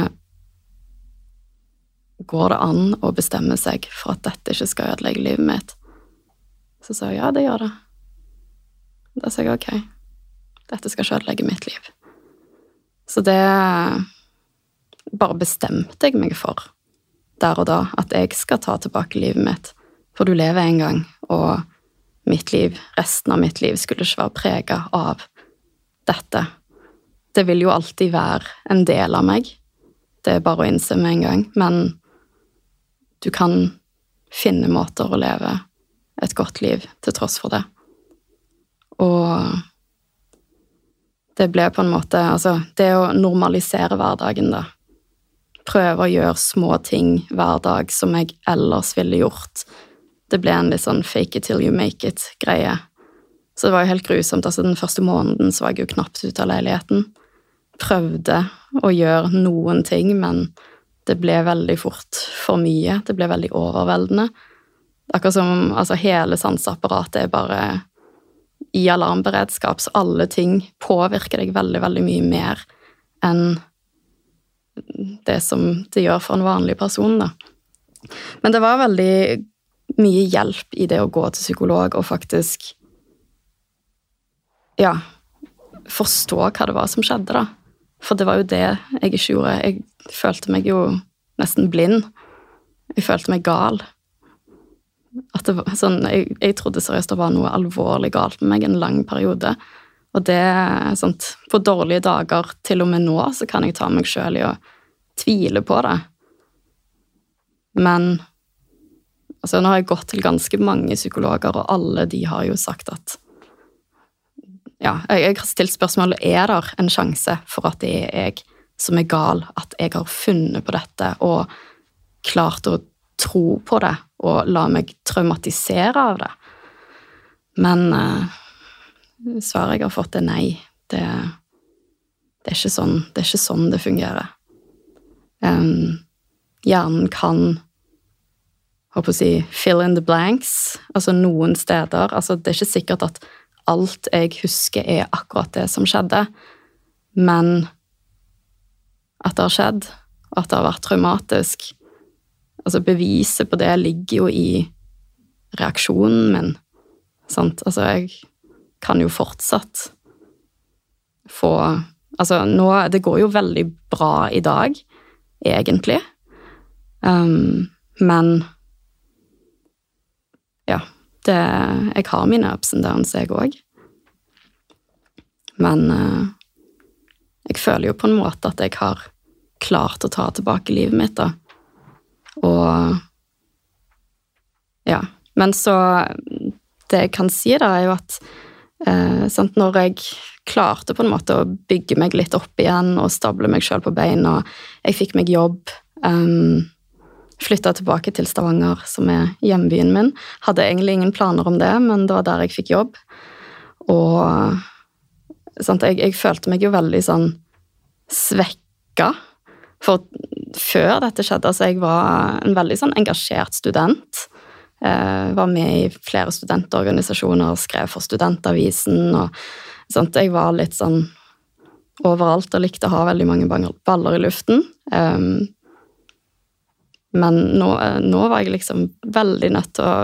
[SPEAKER 8] Går det an å bestemme seg for at dette ikke skal ødelegge livet mitt? Så sa hun ja, det gjør det. Da sa jeg ok, dette skal ikke ødelegge mitt liv. Så det bare bestemte jeg meg for der og da, at jeg skal ta tilbake livet mitt. For du lever en gang, og mitt liv, resten av mitt liv, skulle ikke være prega av dette. Det vil jo alltid være en del av meg. Det er bare å innse med en gang. Men du kan finne måter å leve et godt liv til tross for det. Og det ble på en måte Altså, det å normalisere hverdagen, da. Prøve å gjøre små ting hver dag som jeg ellers ville gjort. Det ble en litt sånn fake it till you make it-greie. Så det var jo helt grusomt. Altså, den første måneden så var jeg jo knapt ute av leiligheten. Prøvde å gjøre noen ting, men det ble veldig fort for mye. Det ble veldig overveldende. Akkurat som altså, hele sanseapparatet er bare i alarmberedskap, så alle ting påvirker deg veldig, veldig mye mer enn det som det gjør for en vanlig person, da. Men det var veldig mye hjelp i det å gå til psykolog og faktisk ja, forstå hva det var som skjedde, da. For det var jo det jeg ikke gjorde. Jeg følte meg jo nesten blind. Jeg følte meg gal. Var sånn, jeg, jeg trodde seriøst det var noe alvorlig galt med meg en lang periode. Og det sånt, På dårlige dager, til og med nå, så kan jeg ta meg sjøl i å tvile på det. Men altså, nå har jeg gått til ganske mange psykologer, og alle de har jo sagt at Ja, jeg, har stilt spørsmålet er det en sjanse for at det er jeg som er gal, at jeg har funnet på dette og klart å tro på det og la meg traumatisere av det. Men eh, svaret jeg har fått, er nei. Det, det, er, ikke sånn, det er ikke sånn det fungerer. Um, hjernen kan håper å si, fill in the blanks, altså noen steder. Altså, det er ikke sikkert at alt jeg husker, er akkurat det som skjedde, men at det har skjedd, og at det har vært traumatisk Altså, beviset på det ligger jo i reaksjonen min. Sant? Altså, jeg kan jo fortsatt få Altså, nå Det går jo veldig bra i dag, egentlig. Um, men Ja. Det, jeg har mine ups and downs, jeg òg. Men uh, jeg føler jo på en måte at jeg har klart å ta tilbake livet mitt, da. Og Ja. Men så Det jeg kan si, da, er jo at eh, sant, når jeg klarte på en måte å bygge meg litt opp igjen og stable meg sjøl på beina, jeg fikk meg jobb um, Flytta tilbake til Stavanger, som er hjembyen min. Hadde egentlig ingen planer om det, men det var der jeg fikk jobb. Og sant, jeg, jeg følte meg jo veldig sånn svekka. For før dette skjedde, altså jeg var en veldig sånn engasjert student. Jeg var med i flere studentorganisasjoner, skrev for Studentavisen og sånt. Jeg var litt sånn overalt og likte å ha veldig mange baller i luften. Um, men nå, nå, var jeg liksom veldig nødt til å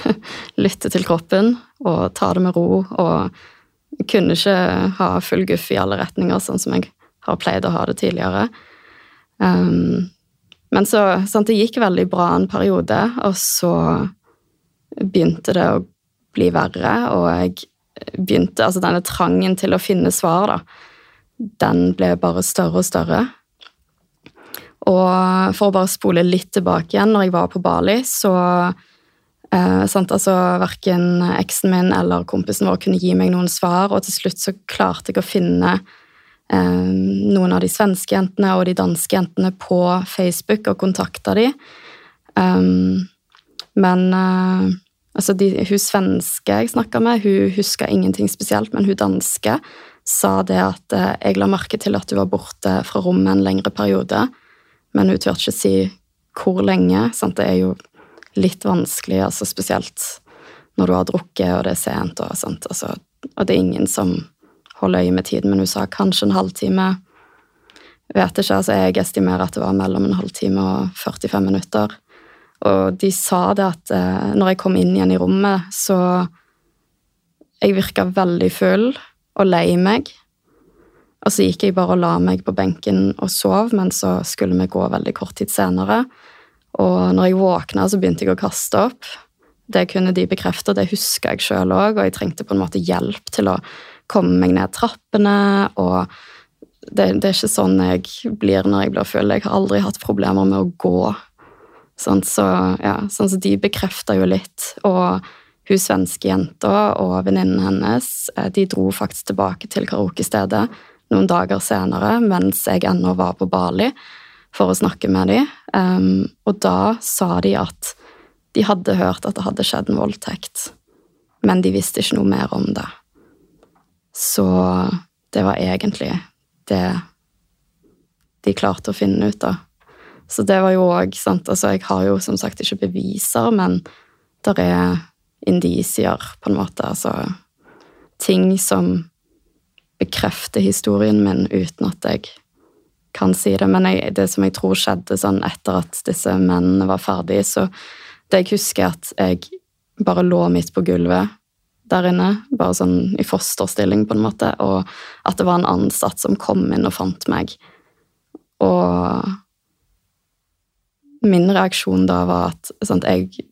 [SPEAKER 8] lytte til kroppen og ta det med ro. Og kunne ikke ha full guff i alle retninger, sånn som jeg har pleid å ha det tidligere. Um, men så sant, Det gikk veldig bra en periode, og så begynte det å bli verre, og jeg begynte Altså denne trangen til å finne svar, da, den ble bare større og større. Og for å bare spole litt tilbake igjen, når jeg var på Bali, så eh, sant, altså Verken eksen min eller kompisen vår kunne gi meg noen svar, og til slutt så klarte jeg å finne eh, noen av de svenske jentene og de danske jentene på Facebook og kontakta de. Um, men uh, altså de, hun svenske jeg snakka med, hun huska ingenting spesielt, men hun danske sa det at uh, jeg la merke til at du var borte fra rommet en lengre periode men hun turte ikke si hvor lenge. Sant? Det er jo litt vanskelig, altså spesielt når du har drukket og det er sent. Og, altså, og det er ingen som holder øye med tiden, men hun sa kanskje en halvtime. Vet ikke, altså Jeg estimerer at det var mellom en halvtime og 45 minutter. Og de sa det at eh, når jeg kom inn igjen i rommet, så Jeg virka veldig full og lei meg. Og så gikk jeg bare og la meg på benken og sov, men så skulle vi gå veldig kort tid senere. Og når jeg våkna, så begynte jeg å kaste opp. Det kunne de bekrefte, det huska jeg sjøl òg, og jeg trengte på en måte hjelp til å komme meg ned trappene. og det, det, er ikke sånn jeg blir når jeg blir full. Jeg har aldri hatt problemer med å gå. Sånn, så, ja, sånn så de bekrefta jo litt. Og hun svenske jenta og venninnen hennes eh, de dro faktisk tilbake til karaokestedet noen dager senere, mens jeg ennå var på Bali for å snakke med dem. Um, og da sa de at de hadde hørt at det hadde skjedd en voldtekt, men de visste ikke noe mer om det. Så det var egentlig det de klarte å finne ut av. Så det var jo òg sant Altså, jeg har jo som sagt ikke beviser, men der er indisier, på en måte. Altså ting som bekrefte historien min uten at jeg kan si det. Men jeg, det som jeg tror skjedde sånn etter at disse mennene var ferdige, så det jeg husker, er at jeg bare lå midt på gulvet der inne, bare sånn i fosterstilling, på en måte, og at det var en ansatt som kom inn og fant meg. Og min reaksjon da var at sant, jeg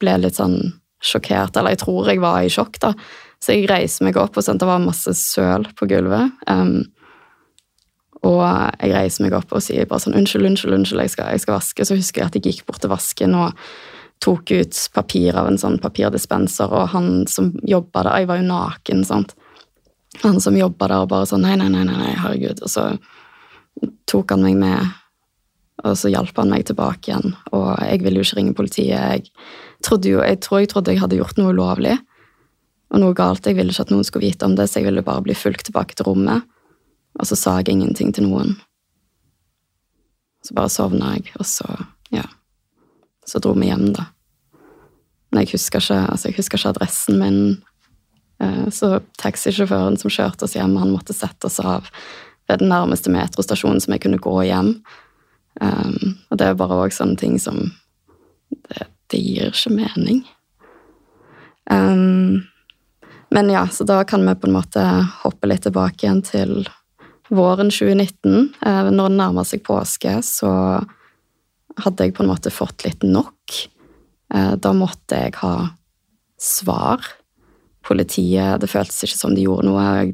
[SPEAKER 8] ble litt sånn sjokkert, eller jeg tror jeg var i sjokk, da. Så jeg reiser meg opp, og sånn, det var masse søl på gulvet. Um, Og jeg reiser meg opp og sier bare sånn 'Unnskyld, unnskyld, unnskyld, jeg skal, jeg skal vaske.' Så husker jeg at jeg gikk bort til vasken og tok ut papir av en sånn papirdispenser, og han som jobba der Jeg var jo naken, sant. Han som jobba der, og bare sånn 'Nei, nei, nei, nei, herregud.' Og så tok han meg med, og så hjalp han meg tilbake igjen. Og jeg ville jo ikke ringe politiet. Jeg, trodde jo, jeg tror jeg trodde jeg hadde gjort noe ulovlig og noe galt. Jeg ville ikke at noen skulle vite om det, så jeg ville bare bli fulgt tilbake til rommet. Og så sa jeg ingenting til noen. Så bare sovna jeg, og så, ja Så dro vi hjem, da. Men jeg husker ikke, altså ikke adressen min. Eh, så taxisjåføren som kjørte oss hjem, han måtte sette oss av ved den nærmeste metrostasjonen som jeg kunne gå hjem. Um, og det er bare òg sånne ting som det, det gir ikke mening. Um, men ja, så da kan vi på en måte hoppe litt tilbake igjen til våren 2019. Eh, når det nærmer seg påske, så hadde jeg på en måte fått litt nok. Eh, da måtte jeg ha svar. Politiet Det føltes ikke som de gjorde noe. Jeg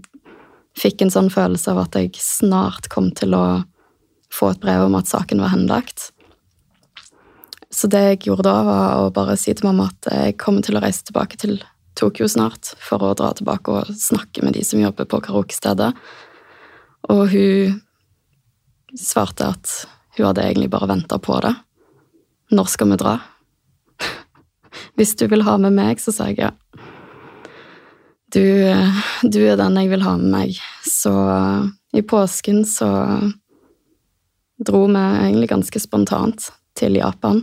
[SPEAKER 8] fikk en sånn følelse av at jeg snart kom til å få et brev om at saken var henlagt. Så det jeg gjorde da, var å bare si til mamma at jeg kommer til å reise tilbake til Tokyo snart for å dra tilbake og snakke med de som jobber på karaokestedet. Og hun svarte at hun hadde egentlig bare venta på det. Når skal vi dra? Hvis du vil ha med meg, så sa jeg ja. Du, du er den jeg vil ha med meg. Så i påsken så dro vi egentlig ganske spontant til Japan.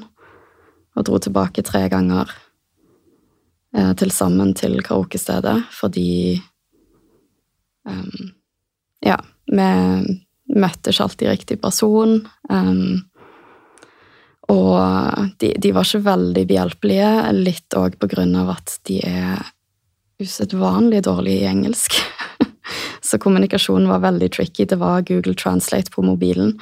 [SPEAKER 8] Og dro tilbake tre ganger til sammen til karaokestedet fordi um, Ja, vi møtte ikke alltid riktig person. Um, og de, de, var ikke veldig behjelpelige, litt òg på grunn av at de er usedvanlig dårlige i engelsk. Så kommunikasjonen var veldig tricky. Det var Google Translate på mobilen.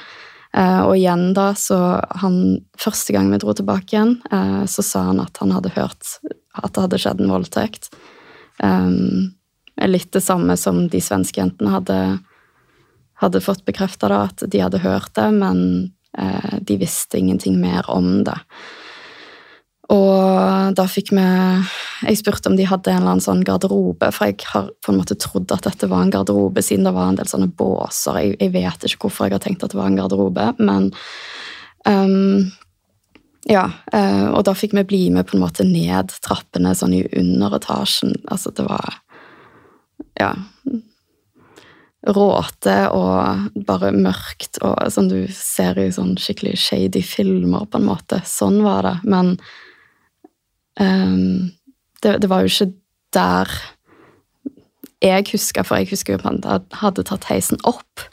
[SPEAKER 8] Uh, og igjen, da, så han Første gang vi dro tilbake igjen, uh, så sa han at han hadde hørt at det hadde skjedd en voldtekt. Um, litt det samme som de svenske jentene hadde, hadde fått bekrefta, at de hadde hørt det, men uh, de visste ingenting mer om det. Og da fikk vi Jeg spurte om de hadde en eller annen sånn garderobe, for jeg har på en måte trodd at dette var en garderobe, siden det var en del sånne båser. Jeg, jeg vet ikke hvorfor jeg har tenkt at det var en garderobe, men um, ja, eh, og da fikk vi bli med på en måte ned trappene sånn i underetasjen. Altså, det var Ja. Råte og bare mørkt og sånn du ser i sånn skikkelig shady filmer, på en måte. Sånn var det. Men um, det, det, var jo ikke der jeg husker, for jeg husker jo at jeg hadde tatt heisen opp,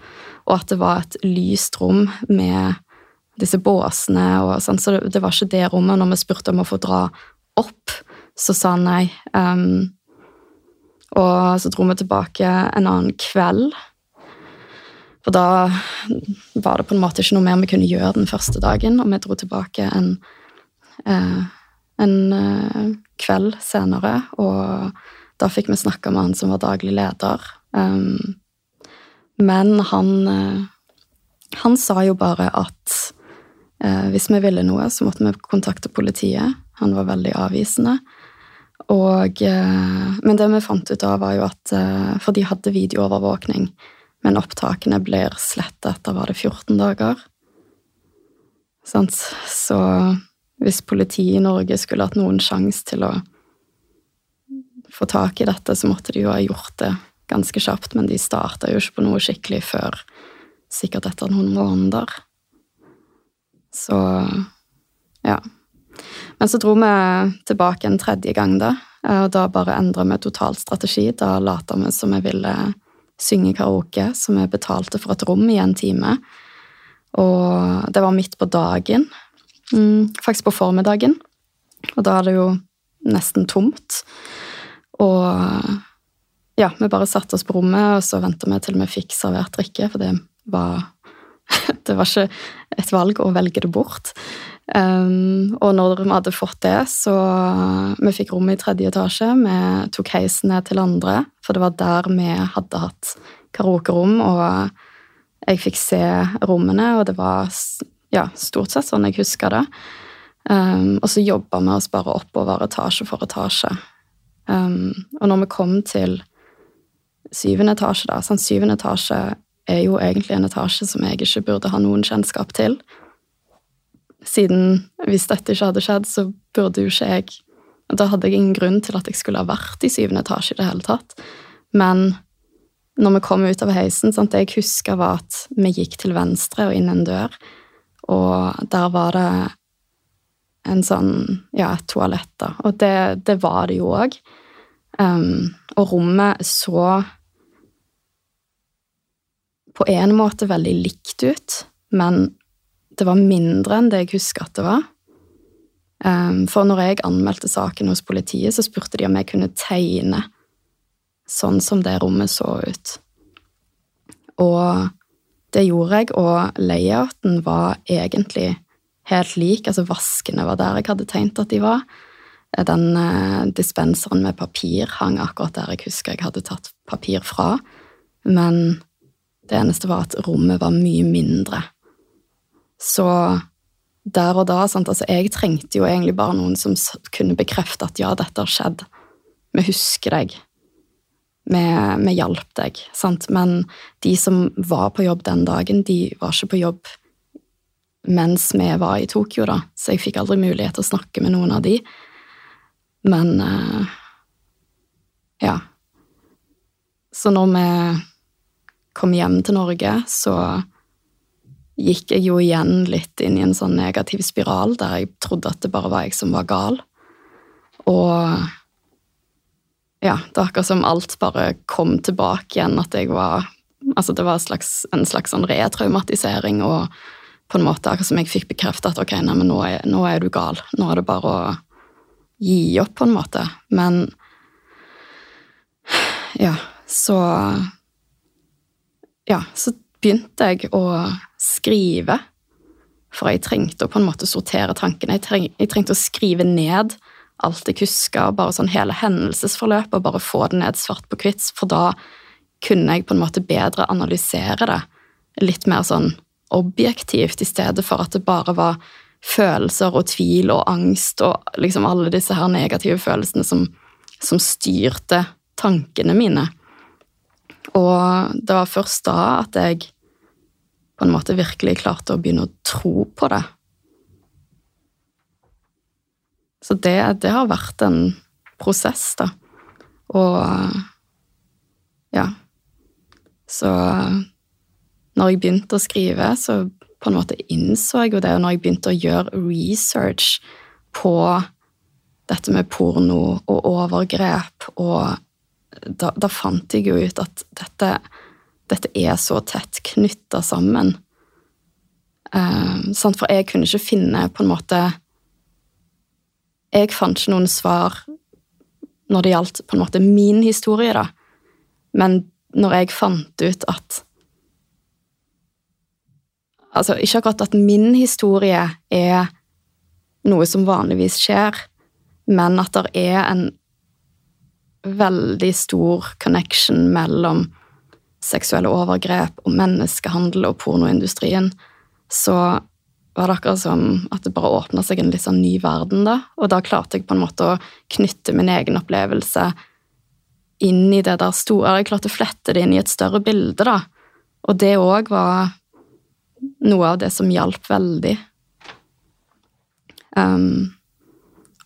[SPEAKER 8] og at det var et lyst rom med disse båsene og sånn, så det, var ikke det rommet. Når vi spurte om å få dra opp, så sa han nei. Um, og så dro vi tilbake en annen kveld. For da var det på en måte ikke noe mer vi kunne gjøre den første dagen, og vi dro tilbake en, uh, en uh, kveld senere, og da fikk vi snakka med han som var daglig leder. Um, men han, uh, han sa jo bare at Eh, hvis vi ville noe, så måtte vi kontakte politiet. Han var veldig avvisende. Og, eh, men det vi fant ut av, var jo at eh, For de hadde videoovervåkning, men opptakene blir slettet etter var det 14 dager. Så hvis politiet i Norge skulle hatt noen sjanse til å få tak i dette, så måtte de jo ha gjort det ganske kjapt, men de starta jo ikke på noe skikkelig før sikkert etter noen måneder. Så ja. Men så dro vi tilbake en tredje gang, da. Og da bare endra vi totalt strategi. Da lata vi som vi ville synge karaoke, så vi betalte for et rom i en time. Og det var midt på dagen. Mm, faktisk på formiddagen. Og da er det jo nesten tomt. Og ja, vi bare satte oss på rommet, og så venta vi til vi fikk servert drikke, for det var det var ikke et valg å velge det bort. Um, og når vi hadde fått det, så Vi fikk rom i tredje etasje. Vi tok heisen ned til andre, for det var der vi hadde hatt karaokerom. Og jeg fikk se rommene, og det var ja, stort sett sånn jeg husker det. Um, og så jobba vi oss bare oppover etasje for etasje. Um, og når vi kom til syvende etasje, da sånn Syvende etasje er jo egentlig en etasje som jeg ikke burde ha noen kjennskap til. Siden hvis dette ikke hadde skjedd, så burde jo ikke jeg Da hadde jeg ingen grunn til at jeg skulle ha vært i syvende etasje i det hele tatt. Men når vi kom ut av heisen, sant, det jeg husker var at vi gikk til venstre og inn en dør, og der var det en sånn, ja, et toalett, da. Og det, det var det jo òg. Um, og rommet så på en måte veldig likt ut, men det var mindre enn det jeg husker at det var. Um, for når jeg anmeldte saken hos politiet, så spurte de om jeg kunne tegne sånn som det rommet så ut. Og det gjorde jeg, og layouten var egentlig helt lik. Altså vaskene var der jeg hadde tegnet at de var. Den eh, dispenseren med papir hang akkurat der jeg husker jeg hadde tatt papir fra. Men det eneste var at rommet var mye mindre. Så der og da sant, altså Jeg trengte jo egentlig bare noen som kunne bekrefte at ja, dette har skjedd. Vi husker deg. Vi, hjalp deg. Sant? Men de som var på jobb den dagen, de var ikke på jobb mens vi var i Tokyo, da. Så jeg fikk aldri mulighet til å snakke med noen av de. Men eh, ja. Så når vi kom hjem til Norge, så gikk jeg jo igjen litt inn i en sånn negativ spiral der jeg trodde at det bare var jeg som var gal. Og ja, det var akkurat som alt bare kom tilbake igjen, at jeg var Altså, det var en slags, en slags sånn retraumatisering, og på en måte akkurat som jeg fikk bekreftet at ok, nei, men nå er, nå er du gal. Nå er det bare å gi opp, på en måte. Men ja, så Ja, så begynte jeg å skrive. For jeg trengte å på en måte sortere tankene. Jeg, treng, jeg trengte å skrive ned alt jeg huska, bare sånn hele hendelsesforløpet, og bare få det ned svart på hvitt, for da kunne jeg på en måte bedre analysere det litt mer sånn objektivt, i stedet for at det bare var følelser og tvil og angst og liksom alle disse her negative følelsene som, som styrte tankene mine. Og det var først da at jeg på en måte virkelig klarte å begynne å tro på det. Så det, det har vært en prosess, da. Og ja. Så når jeg begynte å skrive, så på en måte innså jeg jo det. Og når jeg begynte å gjøre research på dette med porno og overgrep, og da, da fant jeg jo ut at dette, dette er så tett knytta sammen. Eh? For jeg kunne ikke finne på en måte Jeg fant ikke noen svar når det gjaldt på en måte min historie, da. Men når jeg fant ut at Altså, ikke akkurat at min historie er noe som vanligvis skjer, men at det er en veldig stor connection mellom seksuelle overgrep og menneskehandel og pornoindustrien, så var det akkurat som at det bare åpna seg en litt sånn ny verden, da. Og da klarte jeg på en måte å knytte min egen opplevelse inn i det der store Jeg klarte å flette det inn i et større bilde, da. Og det òg var noe av det som hjalp veldig. Um,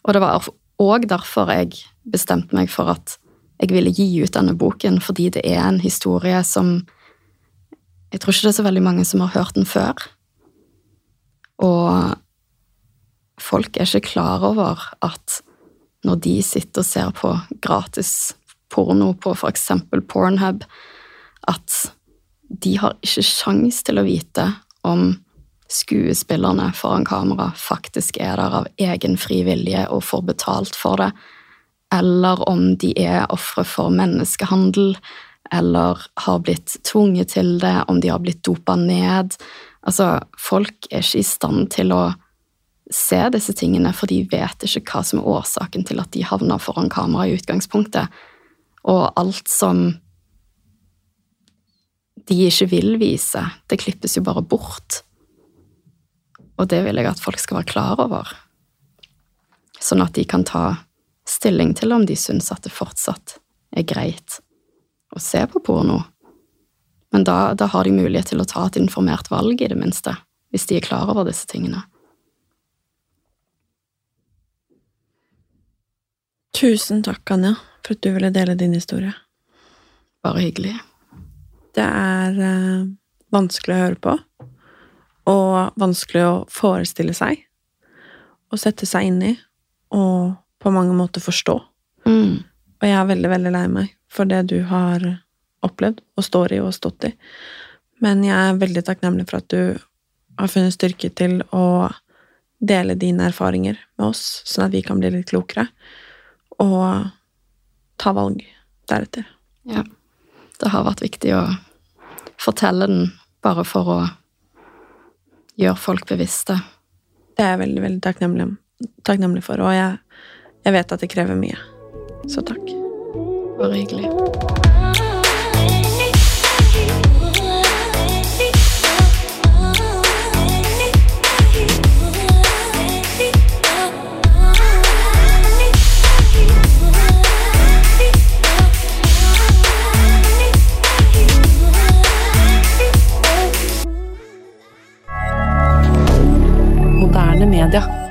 [SPEAKER 8] og det var òg derfor jeg bestemte meg for at jeg ville gi ut denne boken, fordi det er en historie som Jeg tror ikke det er så veldig mange som har hørt den før. Og folk er ikke klar over at når de sitter og ser på gratis porno på eksempel Pornhub, at de har ikke sjans til å vite om skuespillerne foran kamera faktisk er der av egen fri vilje og får betalt for det, eller om de er ofre for menneskehandel, eller har blitt tvunget til det, om de har blitt dopa ned. Altså, folk er ikke i stand til å se disse tingene, for de vet ikke hva som er årsaken til at de havner foran kamera i utgangspunktet. Og alt som de ikke vil vise. Det klippes jo bare bort. Og det vil jeg at folk skal være klar over. Sånn at de kan ta stilling til om de syns at det fortsatt er greit å se på porno. Men da, da har de mulighet til å ta et informert valg, i det minste, hvis de er klar over disse tingene.
[SPEAKER 10] Tusen takk, Anja, for at du ville dele din historie.
[SPEAKER 8] Bare hyggelig.
[SPEAKER 10] Det er uh, vanskelig å høre på, og vanskelig å forestille seg, og sette seg inn i, og på mange måter forstå.
[SPEAKER 8] Mm.
[SPEAKER 10] Og jeg er veldig, veldig lei meg for det du har opplevd, og står i og stått i. Men jeg er veldig takknemlig for at du har funnet styrke til å dele dine erfaringer med oss, sånn at vi kan bli litt klokere, og ta valg deretter.
[SPEAKER 8] Ja. Det har vært viktig å fortelle den, bare for å gjøre folk bevisste.
[SPEAKER 10] Det er jeg veldig, veldig takknemlig, takknemlig for, og jeg, jeg vet at det krever mye. Så takk.
[SPEAKER 8] Bare hyggelig.
[SPEAKER 3] Media.